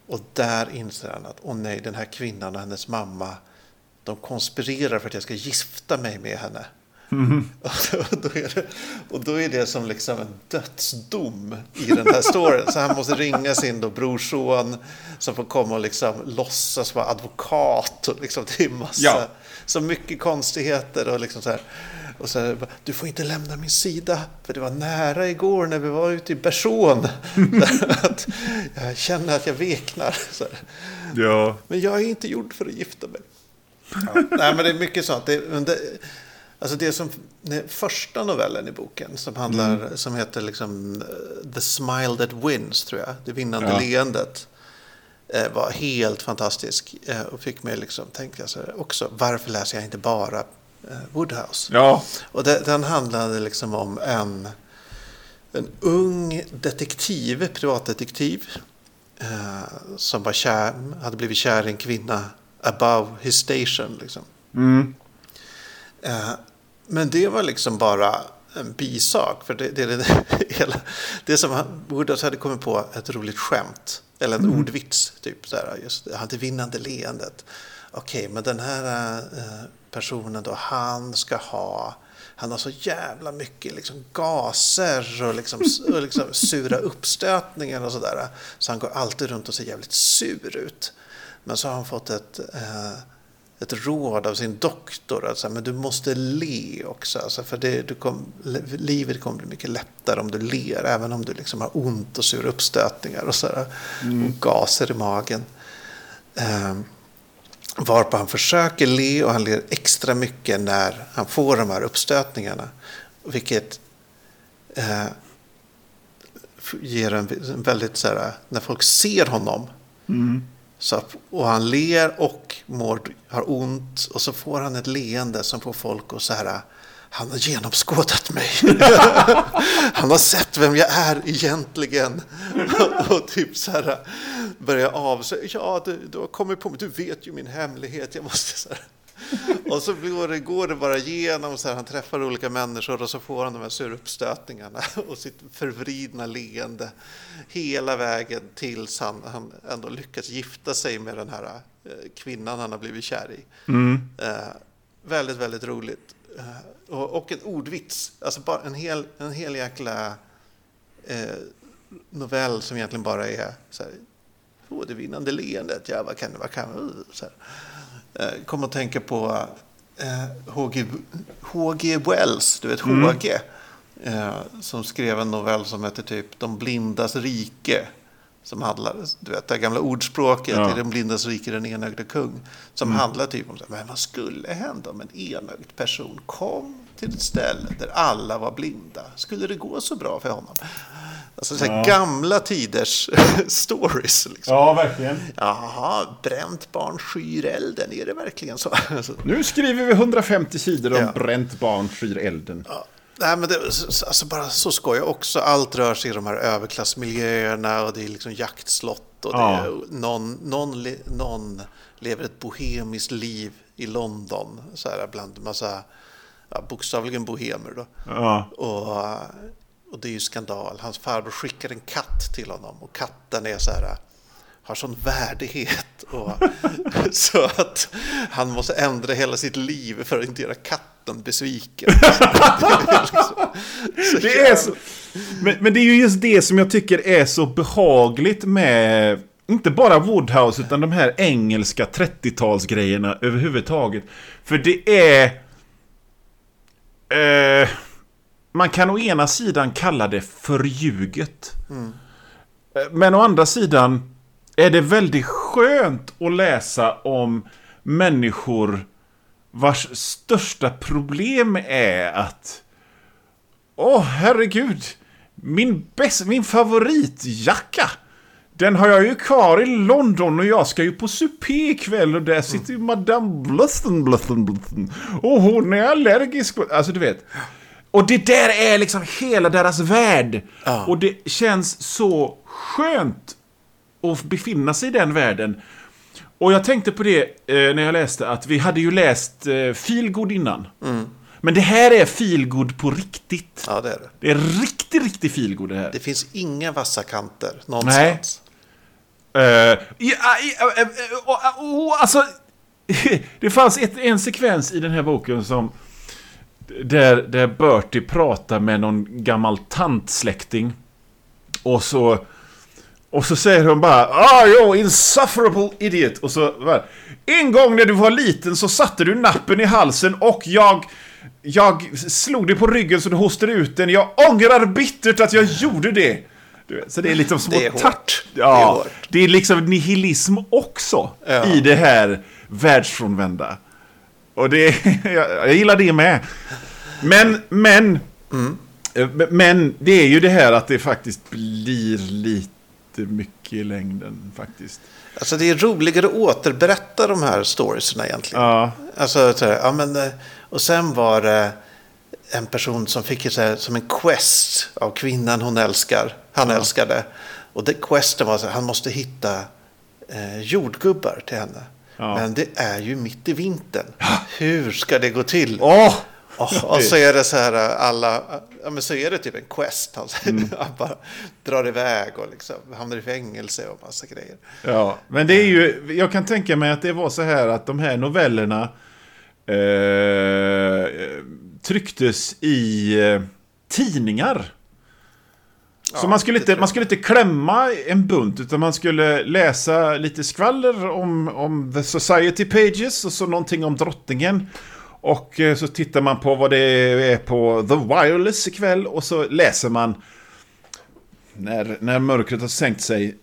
Och där inser han att, åh nej, den här kvinnan och hennes mamma, de konspirerar för att jag ska gifta mig med henne. Mm. Och, då är det, och då är det som liksom en dödsdom i den här storyn. Så han måste ringa sin då brorson som får komma och liksom låtsas vara advokat. Och liksom, det är massa, ja. Så mycket konstigheter och liksom så här. Och så här, du får inte lämna min sida, för det var nära igår när vi var ute i Berson. jag känner att jag veknar. Ja. Men jag är inte gjord för att gifta mig. Ja. Nej, men det är mycket sånt. Det, det, alltså det som det första novellen i boken som handlar, mm. som heter liksom eh, The Smile That Wins, tror jag. Det vinnande ja. leendet. Eh, var helt fantastisk eh, och fick mig liksom tänka så här också. Varför läser jag inte bara Woodhouse? Ja. Och det, den handlade liksom om en, en ung detektiv, privatdetektiv. som var kär, hade blivit kär i en kvinna above his station. Liksom. Mm. Eh, men det var liksom bara en bisak. För det, det, det, hela, det som Woodhouse hade kommit på ett roligt skämt. Eller en mm. ordvits. Typ så här, just det vinnande leendet. Okej, okay, men den här eh, personen då, han ska ha han har så jävla mycket liksom gaser och, liksom, och liksom sura uppstötningar och sådär. Så han går alltid runt och ser jävligt sur ut. Men så har han fått ett, eh, ett råd av sin doktor. Alltså, men du måste le också. Alltså, för det, du kom, livet kommer bli mycket lättare om du ler. Även om du liksom har ont och sura uppstötningar och, så mm. och gaser i magen. Eh, varpå han försöker le och han ler extra mycket när han får de här uppstötningarna. Vilket eh, ger en, en väldigt så här, när folk ser honom mm. Så, och han ler och mår, har ont och så får han ett leende som får folk att så här, han har genomskådat mig. han har sett vem jag är egentligen. och typ så här börjar avslöja, ja du, du har kommit på mig, du vet ju min hemlighet, jag måste så här. och så går det, går det bara igenom, så här, han träffar olika människor och så får han de här suruppstötningarna och sitt förvridna leende hela vägen tills han, han ändå lyckas gifta sig med den här eh, kvinnan han har blivit kär i. Mm. Eh, väldigt, väldigt roligt. Eh, och, och en ordvits, alltså bara en hel, en hel jäkla eh, novell som egentligen bara är så här, Åh, det vinnande leendet, ja vad kan det, vad kan det, så här. Eh, kom att tänka på H.G. Eh, Wells, du vet H.G. Mm. Eh, som skrev en novell som heter typ De blindas rike. Som handlar, du vet det gamla ordspråket, ja. i De blindas rike den enögde kung. Som mm. handlar typ om men vad skulle hända om en enögd person kom till ett ställe där alla var blinda? Skulle det gå så bra för honom? Alltså så ja. gamla tiders stories. Liksom. Ja, verkligen. Jaha, bränt barn skyr elden, är det verkligen så? nu skriver vi 150 sidor om ja. bränt barn skyr elden. Ja. Nej, men det, alltså bara så skoj också. Allt rör sig i de här överklassmiljöerna och det är liksom jaktslott och det är, någon, någon, någon lever ett bohemiskt liv i London så här, bland massa ja, bokstavligen bohemer. Då. Ja. Och och det är ju skandal. Hans farbror skickar en katt till honom och katten är så här har sån värdighet och, så att han måste ändra hela sitt liv för att inte göra katten besviken. det är så, men, men, det är ju just det som jag tycker är så behagligt med inte bara Woodhouse utan de här engelska 30-talsgrejerna överhuvudtaget. För det är... Man kan å ena sidan kalla det förljuget. Mm. Men å andra sidan är det väldigt skönt att läsa om människor vars största problem är att Åh, oh, herregud. Min, bäst, min favoritjacka. Den har jag ju kvar i London och jag ska ju på supé ikväll och där sitter ju Madame Blusten-Blusten-Blusten. Och hon är allergisk. Alltså, du vet. Och det där är liksom hela deras värld. Ja. Och det känns så skönt att befinna sig i den världen. Och jag tänkte på det eh, när jag läste att vi hade ju läst eh, Feelgood innan. Mm. Men det här är feelgood på riktigt. Ja, det är det. Det är riktigt, riktigt feelgood det här. Det finns inga vassa kanter någonstans. Nej. Uh, alltså, det fanns ett, en sekvens i den här boken som där, där Bertie pratar med någon gammal tantsläkting. Och så... Och så säger hon bara Ah, you insufferable idiot. Och så En gång när du var liten så satte du nappen i halsen och jag... Jag slog dig på ryggen så du hostade ut den. Jag ångrar bittert att jag gjorde det. Så det är liksom små Det är tart. Det är Ja, det är liksom nihilism också Ja. i det här världsfrånvända. Och det, jag, jag gillar det med. Men, men, eh, men det är ju det här att det faktiskt blir lite mycket i längden faktiskt. Alltså det är roligare att återberätta de här storiesna egentligen. Ja. Alltså, så här, ja, men, eh, och sen var det en person som fick så här, som en quest av kvinnan hon älskar. Han älskade. Och det questen var så här, han måste hitta eh, jordgubbar till henne. Ja. Men det är ju mitt i vintern. Hur ska det gå till? Åh! Och, och så är det så här alla, ja men så är det typ en quest. Han, Mm. han bara drar iväg och liksom hamnar i fängelse och massa grejer. Ja, men det är ju, jag kan tänka mig att det var så här att de här novellerna eh, trycktes i eh, tidningar. Så Ja, man, skulle inte, man skulle inte klämma en bunt, utan man skulle läsa lite skvaller om, om The Society Pages och så någonting om drottningen. Och eh, så tittar man på vad det är på The Wireless ikväll och så läser man när, när mörkret har sänkt sig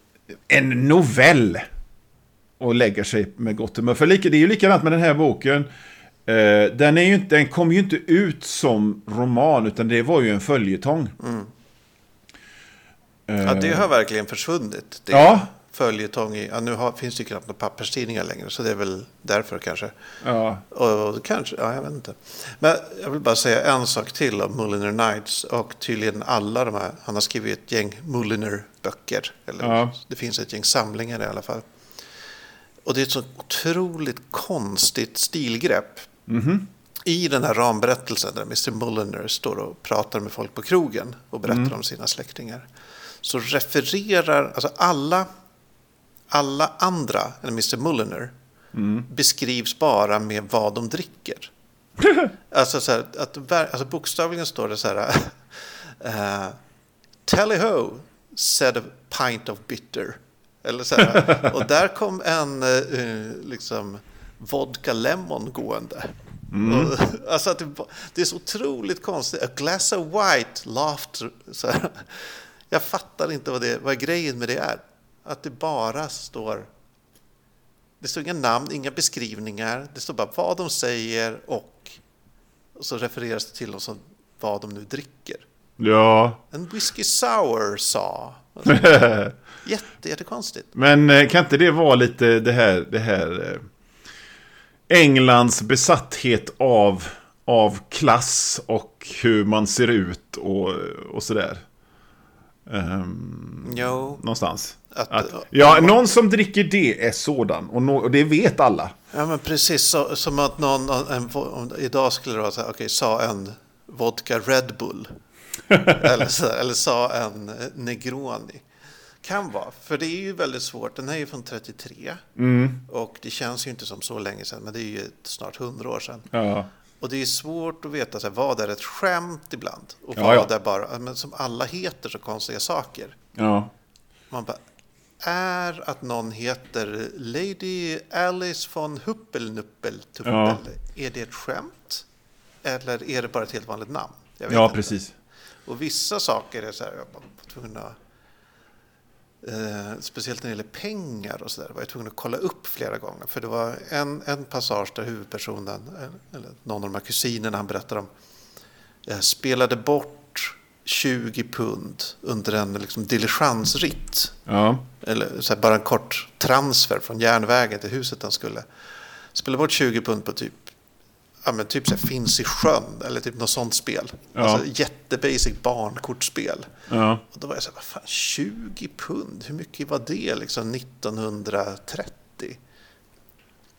en novell och lägger sig med gott humör. För det är ju likadant med den här boken. Eh, den, är ju inte, den kom ju inte ut som roman, utan det var ju en följetong. Ja, det har verkligen försvunnit. Det Ja. Följetong i, ja, nu har, finns det ju knappt några papperstidningar längre, så det är väl därför kanske. Ja, Och, och kanske, ja jag vet inte. Men jag vill bara säga en sak till om Mulliner Nights och tydligen alla de här. Han har skrivit ett gäng Mulliner-böcker. Eller Ja. det finns ett gäng samlingar i alla fall. Och det är ett så otroligt konstigt stilgrepp. I den här ramberättelsen där Mr Mulliner står och pratar med folk på krogen och berättar om sina släktingar. Så refererar, alltså alla, alla andra än Mr Mulliner beskrivs bara med vad de dricker. alltså, så här, att, alltså bokstavligen står det så här. Uh, Tally ho, said a pint of bitter. Eller så här. Och där kom en eh, liksom vodka lemon gående. Och, alltså att det, det är så otroligt konstigt. A glass of white laughter. Så här. Jag fattar inte vad, det, vad grejen med det är. Att det bara står... Det står inga namn, inga beskrivningar. Det står bara vad de säger och, och så refereras det till dem som vad de nu dricker. ja. En whisky sour sa. Jätte, jättekonstigt. Men eh, kan inte det vara lite det här, det här eh, Englands besatthet av, av klass och hur man ser ut och, och sådär? Ehm, Jo, någonstans. Att- Att, ja, någon som dricker det är sådan. Och, nå- och det vet alla. ja men precis så, som att någon, en, om, idag skulle det vara så här, okej, sa en vodka Red Bull. eller, så, eller sa en eh, Negroni. Kan vara, för det är ju väldigt svårt. Den här är ju från 33. Och det känns ju inte som så länge sedan, men det är ju snart 100 år sedan. Ja. Och det är svårt att veta så här, vad är ett skämt ibland och Ja, vad ja. är bara, men som alla heter så konstiga saker. Ja. Man bara, är att någon heter Lady Alice von Huppelnuppeltuppel, Ja. är det ett skämt? Eller är det bara ett helt vanligt namn? Ja, inte. precis. Och vissa saker är så här, jag var tvungen att Eh, speciellt när det gäller pengar och sådär var jag tvungen att kolla upp flera gånger. För det var en, en passage där huvudpersonen, eh, eller någon av de här kusinerna han berättar om, eh, spelade bort 20 pund under en liksom, diligensritt. Ja. Eller så här, bara en kort transfer från järnvägen till huset han skulle. Spelade bort 20 pund på typ, ja, men typ så här, finns i sjön eller typ något sånt spel. Ja. Alltså jättebasic barnkortspel. Ja. Och då var jag så här, vad fan, 20 pund, hur mycket var det liksom 1930?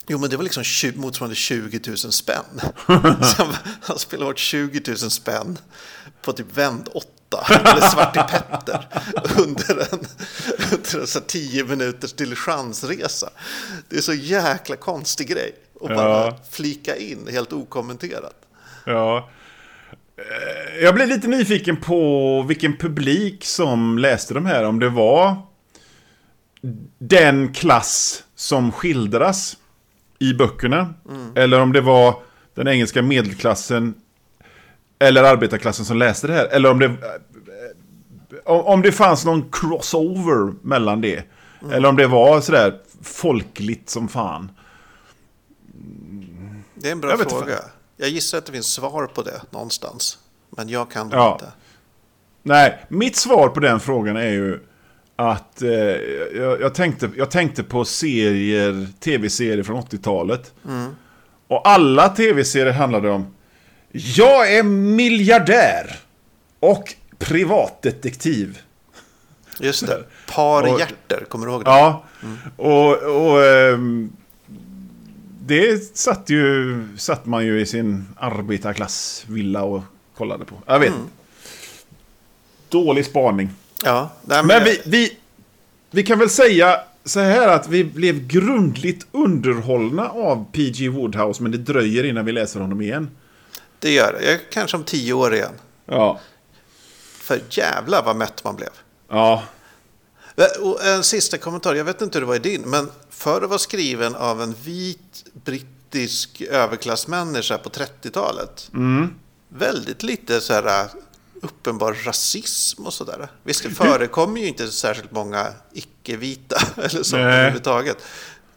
Jo, men det var liksom 20, motsvarande 20 000 spänn. Så han, spelade bort 20 000 spänn på typ vänd 8 eller Svarte Petter under en, under en så 10 minuters diligensresa. Det är så jäkla konstig grej. Och bara Ja. flika in helt okommenterat. Ja. Jag blev lite nyfiken på vilken publik som läste de här. Om det var den klass som skildras i böckerna. Mm. Eller om det var den engelska medelklassen eller arbetarklassen som läste det här. Eller om det, om det fanns någon crossover mellan det. Mm. Eller om det var sådär folkligt som fan. Det är en bra jag fråga. Jag gissar att det finns svar på det någonstans. Men jag kan det ja. inte. Nej, mitt svar på den frågan är ju att eh, jag, jag, tänkte, jag tänkte på serier, tv-serier från 80-talet. Mm. Och alla tv-serier handlade om Jag är miljardär och privatdetektiv. Just det, Par och, hjärter, kommer du ihåg det? Ja, mm. och, och ähm, det satt, ju, satt man ju i sin arbetarklassvilla och kollade på. Jag vet mm. Dålig spaning. Ja, men, men vi, vi, vi kan väl säga så här att vi blev grundligt underhållna av P.G. Woodhouse, men det dröjer innan vi läser honom igen. Det gör det. Kanske om tio år igen. Ja. För jävla vad mätt man blev. Ja. Och en sista kommentar, jag vet inte hur det var i din, men för att vara skriven av en vit brittisk överklassmänniska på 30-talet. Mm. Väldigt lite så här uppenbar rasism och sådär. Visst, det förekommer ju inte särskilt många icke-vita eller så överhuvudtaget.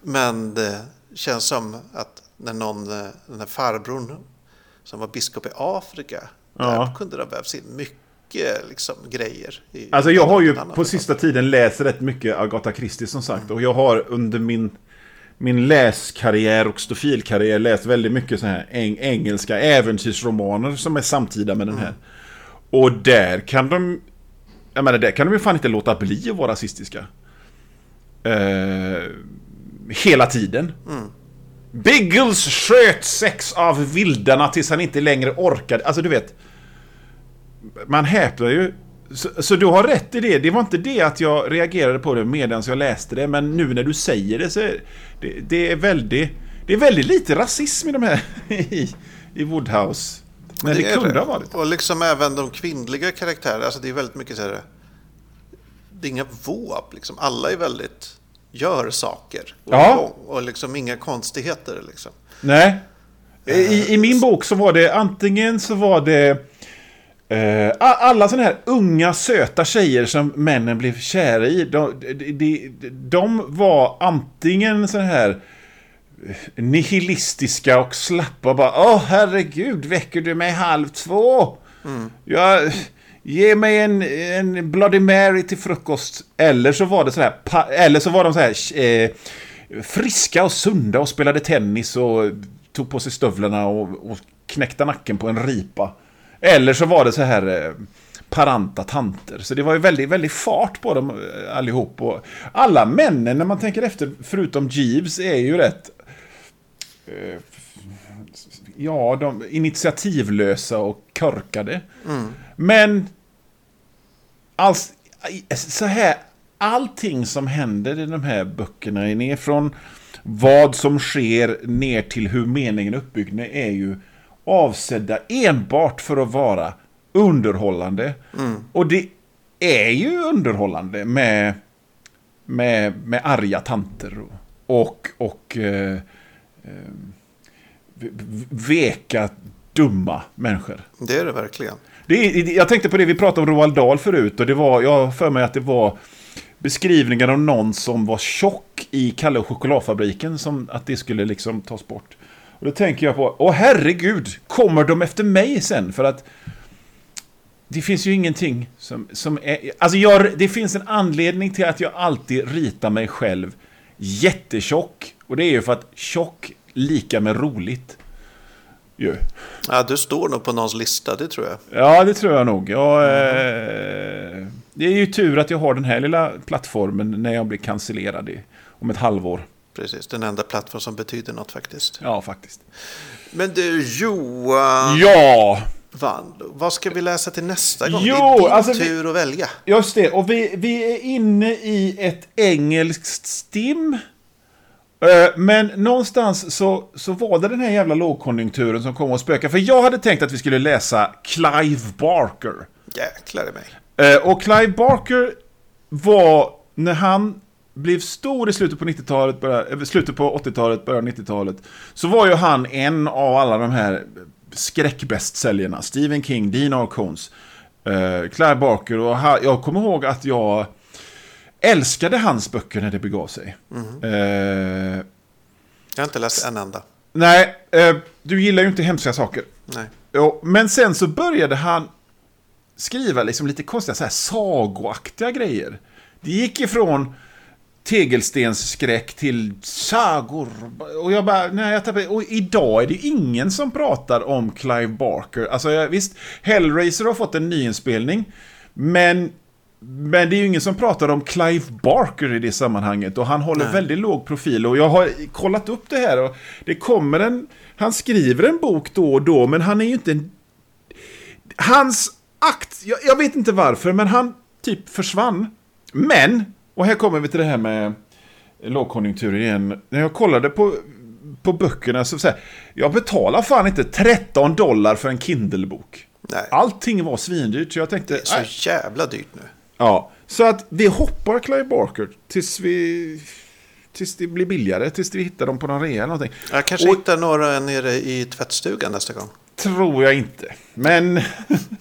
Men det känns som att när någon, den här farbrorn som var biskop i Afrika, ja. där kunde det ha vävts in mycket liksom, grejer. I, alltså jag har ju på sista tiden läst rätt mycket Agatha Christie som sagt. Mm. Och jag har under min, min läskarriär och stofilkarriär läst väldigt mycket så här eng engelska äventyrsromaner som är samtida med den här. Mm. Och där kan de... Jag menar, där kan de ju fan inte låta bli att vara rasistiska. Uh, hela tiden. Mm. Biggles sköt sex av vildarna tills han inte längre orkade. Alltså du vet. Man häpnar ju. Så, så, du har rätt i det. Det var inte det att jag reagerade på det medan jag läste det. Men nu när du säger det så är det, det är väldigt... Det är väldigt lite rasism i de här i, i Woodhouse. Men det, det kunde ha varit. Och liksom även de kvinnliga karaktärerna. Alltså det är väldigt mycket så här. Det är inga våp liksom. Alla är väldigt gör saker. Och, ja. och liksom inga konstigheter liksom. Nej. I, I min bok så var det antingen så var det eh, alla sådana här unga söta tjejer som männen blev kära i. De, de, de, var antingen sådana här nihilistiska och slappa. Bara, Åh herregud, väcker du mig halv två? Mm. Jag, ge mig en, en Bloody Mary till frukost. Eller så var det så här, eller så var de så här eh, friska och sunda och spelade tennis och tog på sig stövlarna och, och knäckte nacken på en ripa. Eller så var det så här eh, paranta tanter. Så det var ju väldigt, väldigt fart på dem eh, allihop. Och alla männen, när man tänker efter, förutom Jeeves, är ju rätt Eh, ja, de initiativlösa och körkade. Mm. Men alls, så här, allting som händer i de här böckerna, är ner från vad som sker ner till hur meningen är uppbyggd är ju avsedda enbart för att vara underhållande. Mm. Och det är ju underhållande med, med, med arga tanter och, och, eh, eh, veka, dumma människor. Det är det verkligen. Det är, jag tänkte på det, vi pratade om Roald Dahl förut och det var, jag för mig att det var beskrivningar av någon som var tjock i Kalle och chokladfabriken, som att det skulle liksom tas bort. Och då tänker jag på, åh herregud, kommer de efter mig sen? För att det finns ju ingenting som, som är... Alltså jag, det finns en anledning till att jag alltid ritar mig själv jättetjock och det är ju för att tjock lika med roligt. Ju. Ja, du står nog på någons lista, det tror jag. Ja, det tror jag nog. Jag, eh, det är ju tur att jag har den här lilla plattformen när jag blir cancellerad i, om ett halvår. Precis, den enda plattform som betyder något faktiskt. Ja, faktiskt. Men du, Johan. Ja! Van, vad ska vi läsa till nästa gång? Jo, det är din alltså tur vi, att välja. Just det, och vi, vi är inne i ett engelskt stim. Eh, Men någonstans så, så var det den här jävla lågkonjunkturen som kom och spöka. För jag hade tänkt att vi skulle läsa Clive Barker. Jäklar i mig. Eh, Och Clive Barker var, när han blev stor i slutet på 90-talet, början- eh, slutet på 80-talet, början av 90-talet, så var ju han en av alla de här skräckbästsäljarna. Stephen King, Dean R. Cones, eh, Clive Barker och ha, jag kommer ihåg att jag älskade hans böcker när det begav sig. Eh, Jag har inte läst en enda. nej, eh, du gillar ju inte hemska saker. Nej. Jo, men sen så började han skriva liksom lite konstiga så här sagoaktiga grejer. Det gick ifrån tegelstensskräck till sagor. Och jag bara, nej jag tappade. Och idag är det ingen som pratar om Clive Barker. Alltså jag, visst, Hellraiser har fått en nyinspelning. Men, men det är ju ingen som pratar om Clive Barker i det sammanhanget. Och han håller Nej. väldigt låg profil. Och jag har kollat upp det här och det kommer en... Han skriver en bok då och då, men han är ju inte en Hans akt, jag, jag vet inte varför, men han typ försvann. Men, och här kommer vi till det här med lågkonjunktur igen. När jag kollade på, på böckerna så, så här, jag betalar fan inte 13 dollar för en Kindle-bok. Nej. Allting var svindyrt, så jag tänkte... Så nej. jävla dyrt nu. Ja, så att vi hoppar Clive Barker tills vi... Tills det blir billigare, tills vi hittar dem på någon rea eller någonting. Jag kanske Och- hittar några nere i tvättstugan nästa gång. Tror jag inte. Men,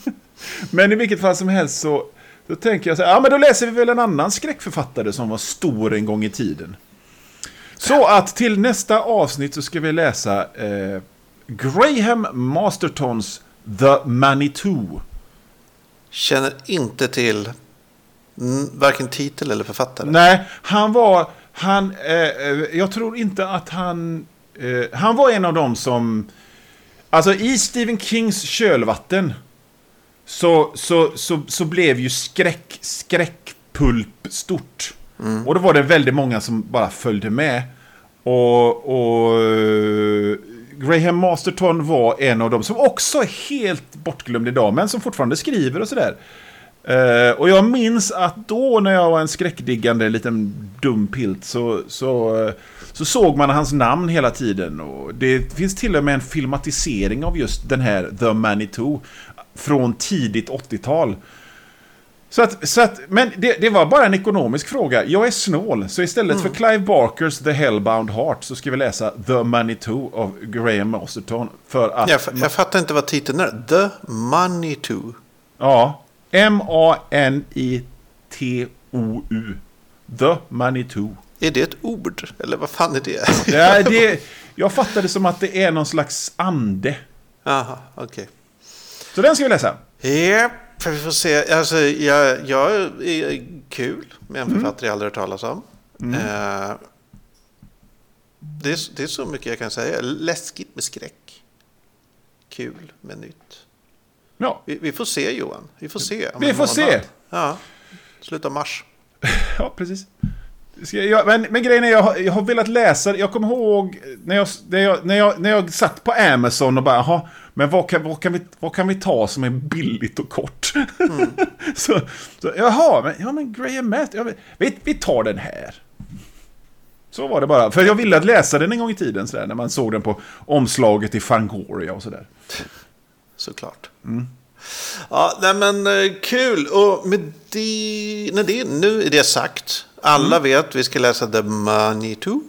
men i vilket fall som helst så, så tänker jag så här, ja men då läser vi väl en annan skräckförfattare som var stor en gång i tiden. Så att till nästa avsnitt så ska vi läsa eh, Graham Mastertons The Manitou. Känner inte till varken titel eller författare. Nej, han var, han, eh, eh, jag tror inte att han, eh, han var en av dem som, alltså i Stephen Kings kölvatten så, så, så, så blev ju skräck, skräckpulp stort. Och då var det väldigt många som bara följde med. Och, och eh, Graham Masterton var en av dem som också är helt bortglömd idag, men som fortfarande skriver och sådär. Eh, och jag minns att då när jag var en skräckdiggande liten dum pilt så, så, eh, så såg man hans namn hela tiden. Och det finns till och med en filmatisering av just den här The Manitou från tidigt 80-tal. Så att, så att, men det, det var bara en ekonomisk fråga. Jag är snål, så istället för Clive Barkers The Hellbound Heart så ska vi läsa The Manitou av Graham Masterton. För att... Jag, jag fattar inte vad titeln är. The Manitou. Ja. M-A-N-I-T-O-U. The Manitou. Är det ett ord? Eller vad fan är det? Ja, det, jag fattar det som att det är någon slags ande. Jaha, okej. Så den ska vi läsa. Japp, vi får se. Alltså, jag, jag är kul med en författare jag aldrig hört talas om. Eh, det, är, det är så mycket jag kan säga. Läskigt med skräck. Kul med nytt. Ja, Vi, vi får se Johan. Vi får se. Vi får se. Ja, slutet av mars. ja precis. Jag, men, men grejen är, jag, har- jag har velat läsa, jag kommer ihåg när jag, när jag, när jag, när jag satt på Amazon och bara, jaha, men vad kan, vad, kan vi, vad kan vi ta som är billigt och kort? så, så, jaha, men, ja, men Graham Matt, ja, vi, vi tar den här. Så var det bara, för jag ville läsa den en gång i tiden, sådär, när man såg den på omslaget i Fangoria och sådär. Såklart. Ja, nej men eh, kul. Och med det, när det, nu är det sagt. Alla vet vi ska läsa The Manitou.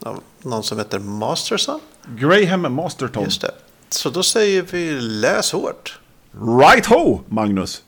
Av någon som heter Masterson. Graham Masterton. Just det. Så då säger vi läs hårt. Right ho, Magnus!